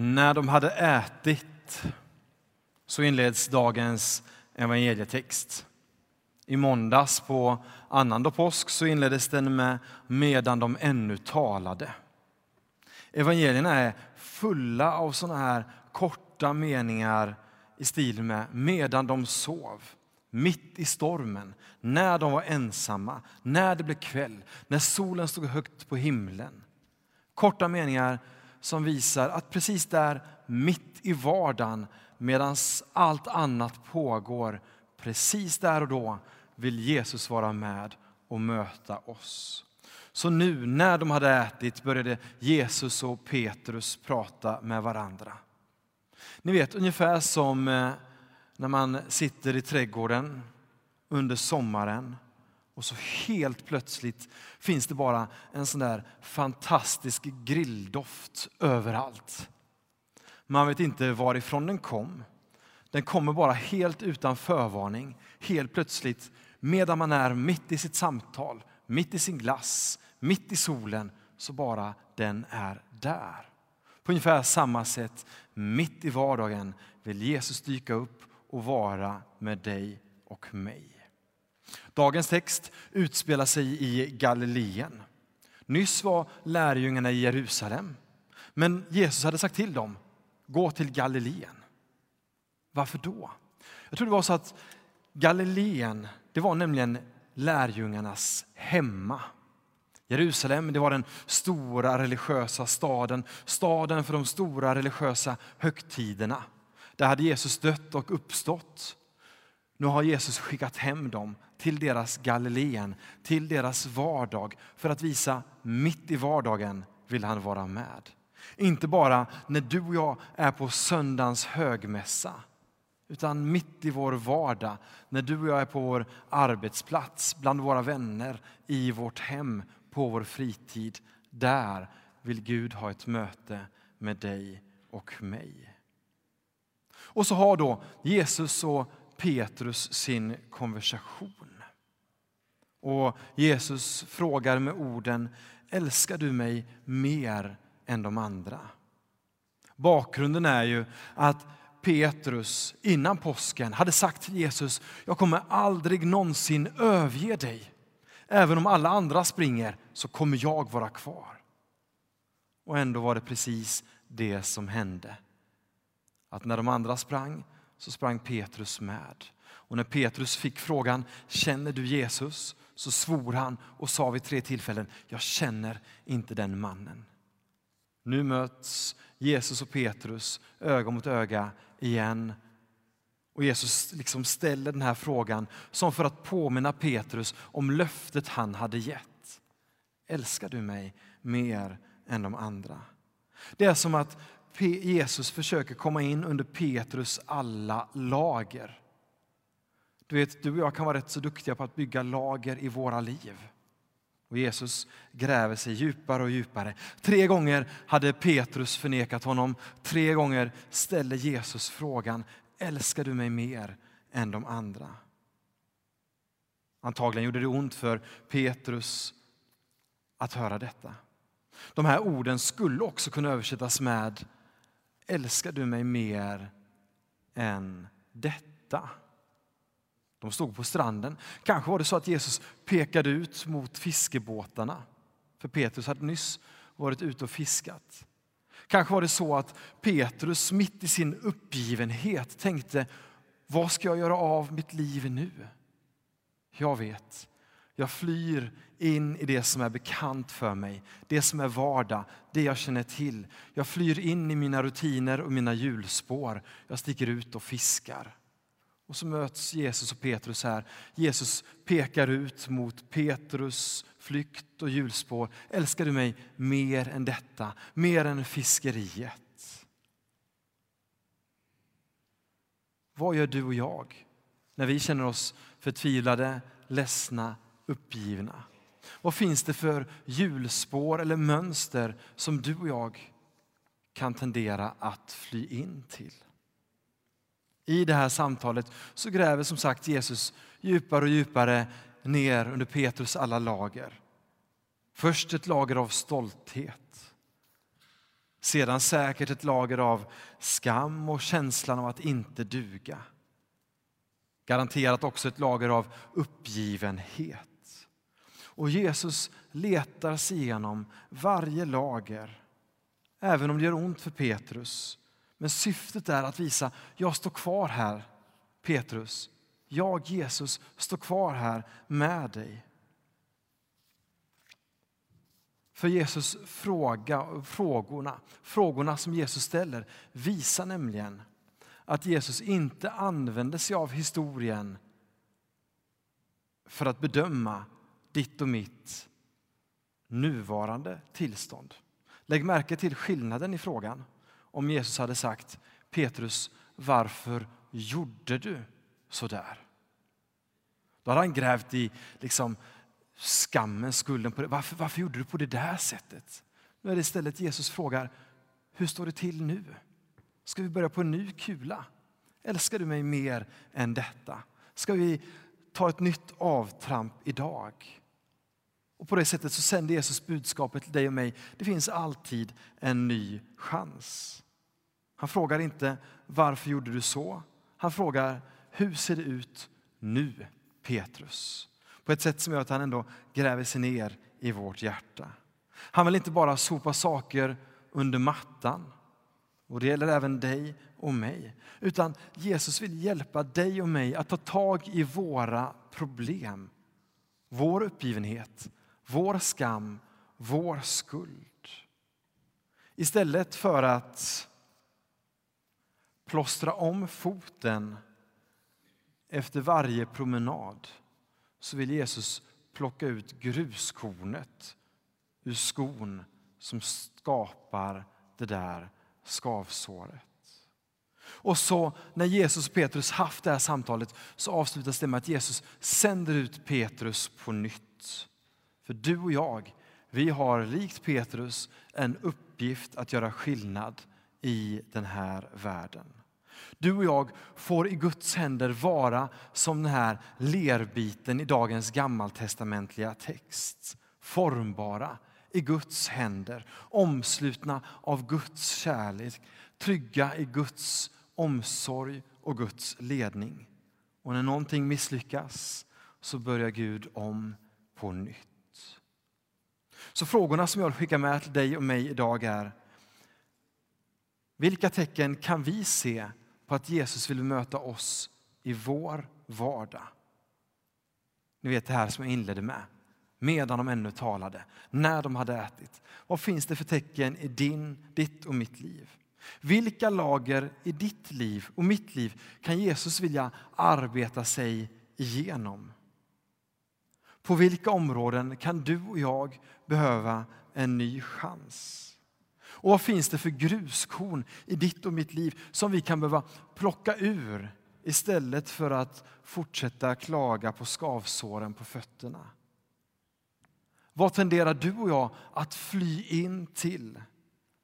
När de hade ätit så inleds dagens evangelietext. I måndags på annandag påsk så inleddes den med medan de ännu talade. Evangelierna är fulla av sådana här korta meningar i stil med medan de sov, mitt i stormen, när de var ensamma, när det blev kväll, när solen stod högt på himlen. Korta meningar som visar att precis där, mitt i vardagen, medan allt annat pågår, precis där och då vill Jesus vara med och möta oss. Så nu när de hade ätit började Jesus och Petrus prata med varandra. Ni vet ungefär som eh, när man sitter i trädgården under sommaren och så helt plötsligt finns det bara en sån där fantastisk grilldoft överallt. Man vet inte varifrån den kom. Den kommer bara helt utan förvarning, helt plötsligt medan man är mitt i sitt samtal, mitt i sin glass, mitt i solen, så bara den är där. På ungefär samma sätt, mitt i vardagen, vill Jesus dyka upp och vara med dig och mig. Dagens text utspelar sig i Galileen. Nyss var lärjungarna i Jerusalem, men Jesus hade sagt till dem, gå till Galileen. Varför då? Jag tror det var så att Galileen, det var nämligen lärjungarnas hemma. Jerusalem det var den stora religiösa staden, staden för de stora religiösa högtiderna. Där hade Jesus dött och uppstått. Nu har Jesus skickat hem dem till deras Galileen, till deras vardag för att visa mitt i vardagen vill han vara med. Inte bara när du och jag är på söndagens högmässa utan mitt i vår vardag, när du och jag är på vår arbetsplats, bland våra vänner, i vårt hem, på vår fritid. Där vill Gud ha ett möte med dig och mig. Och så har då Jesus och Petrus sin konversation. Och Jesus frågar med orden, älskar du mig mer än de andra? Bakgrunden är ju att Petrus innan påsken hade sagt till Jesus, jag kommer aldrig någonsin överge dig. Även om alla andra springer så kommer jag vara kvar. Och ändå var det precis det som hände. Att när de andra sprang så sprang Petrus med. Och när Petrus fick frågan, känner du Jesus? Så svor han och sa vid tre tillfällen, jag känner inte den mannen. Nu möts Jesus och Petrus öga mot öga igen. Och Jesus liksom ställer den här frågan som för att påminna Petrus om löftet han hade gett. Älskar du mig mer än de andra? Det är som att Jesus försöker komma in under Petrus alla lager. Du vet, du och jag kan vara rätt så duktiga på att bygga lager i våra liv. Och Jesus gräver sig djupare och djupare. Tre gånger hade Petrus förnekat honom. Tre gånger ställer Jesus frågan, älskar du mig mer än de andra? Antagligen gjorde det ont för Petrus att höra detta. De här orden skulle också kunna översättas med älskar du mig mer än detta? De stod på stranden. Kanske var det så att Jesus pekade ut mot fiskebåtarna. För Petrus hade nyss varit ute och fiskat. Kanske var det så att Petrus mitt i sin uppgivenhet tänkte, vad ska jag göra av mitt liv nu? Jag vet, jag flyr in i det som är bekant för mig, det som är vardag, det jag känner till. Jag flyr in i mina rutiner och mina hjulspår. Jag sticker ut och fiskar. Och så möts Jesus och Petrus här. Jesus pekar ut mot Petrus flykt och hjulspår. Älskar du mig mer än detta, mer än fiskeriet? Vad gör du och jag när vi känner oss förtvivlade, ledsna, uppgivna? Vad finns det för hjulspår eller mönster som du och jag kan tendera att fly in till? I det här samtalet så gräver som sagt Jesus djupare och djupare ner under Petrus alla lager. Först ett lager av stolthet. Sedan säkert ett lager av skam och känslan av att inte duga. Garanterat också ett lager av uppgivenhet. Och Jesus letar sig igenom varje lager, även om det gör ont för Petrus. Men syftet är att visa, jag står kvar här, Petrus. Jag, Jesus, står kvar här med dig. För Jesus fråga, frågorna, frågorna som Jesus ställer visar nämligen att Jesus inte använder sig av historien för att bedöma ditt och mitt nuvarande tillstånd. Lägg märke till skillnaden i frågan. Om Jesus hade sagt Petrus, varför gjorde du så där? Då hade han grävt i liksom, skammen, skulden. På det. Varför, varför gjorde du på det där sättet? Nu är det istället Jesus frågar, hur står det till nu? Ska vi börja på en ny kula? Älskar du mig mer än detta? Ska vi ta ett nytt avtramp idag? Och På det sättet så sänder Jesus budskapet till dig och mig. Det finns alltid en ny chans. Han frågar inte varför gjorde du så? Han frågar hur ser det ut nu, Petrus? På ett sätt som gör att han ändå gräver sig ner i vårt hjärta. Han vill inte bara sopa saker under mattan. Och det gäller även dig och mig. Utan Jesus vill hjälpa dig och mig att ta tag i våra problem. Vår uppgivenhet, vår skam, vår skuld. Istället för att plåstra om foten efter varje promenad så vill Jesus plocka ut gruskornet ur skon som skapar det där skavsåret. Och så när Jesus och Petrus haft det här samtalet så avslutas det med att Jesus sänder ut Petrus på nytt. För du och jag, vi har likt Petrus en uppgift att göra skillnad i den här världen. Du och jag får i Guds händer vara som den här lerbiten i dagens gammaltestamentliga text. Formbara i Guds händer, omslutna av Guds kärlek, trygga i Guds omsorg och Guds ledning. Och när någonting misslyckas så börjar Gud om på nytt. Så frågorna som jag skickar med till dig och mig idag är vilka tecken kan vi se på att Jesus vill möta oss i vår vardag. Ni vet det här som jag inledde med. Medan de ännu talade, när de hade ätit. Vad finns det för tecken i din, ditt och mitt liv? Vilka lager i ditt liv och mitt liv kan Jesus vilja arbeta sig igenom? På vilka områden kan du och jag behöva en ny chans? Och vad finns det för gruskorn i ditt och mitt liv som vi kan behöva plocka ur istället för att fortsätta klaga på skavsåren på fötterna? Vad tenderar du och jag att fly in till?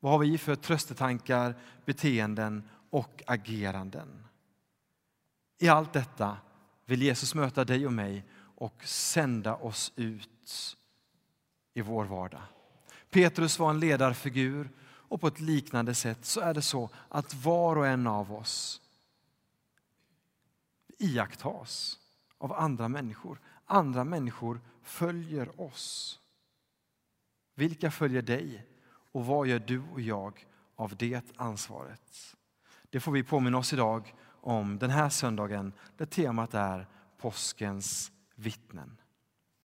Vad har vi för tröstetankar, beteenden och ageranden? I allt detta vill Jesus möta dig och mig och sända oss ut i vår vardag. Petrus var en ledarfigur och på ett liknande sätt så är det så att var och en av oss iakttas av andra människor. Andra människor följer oss. Vilka följer dig och vad gör du och jag av det ansvaret? Det får vi påminna oss idag om den här söndagen där temat är påskens vittnen.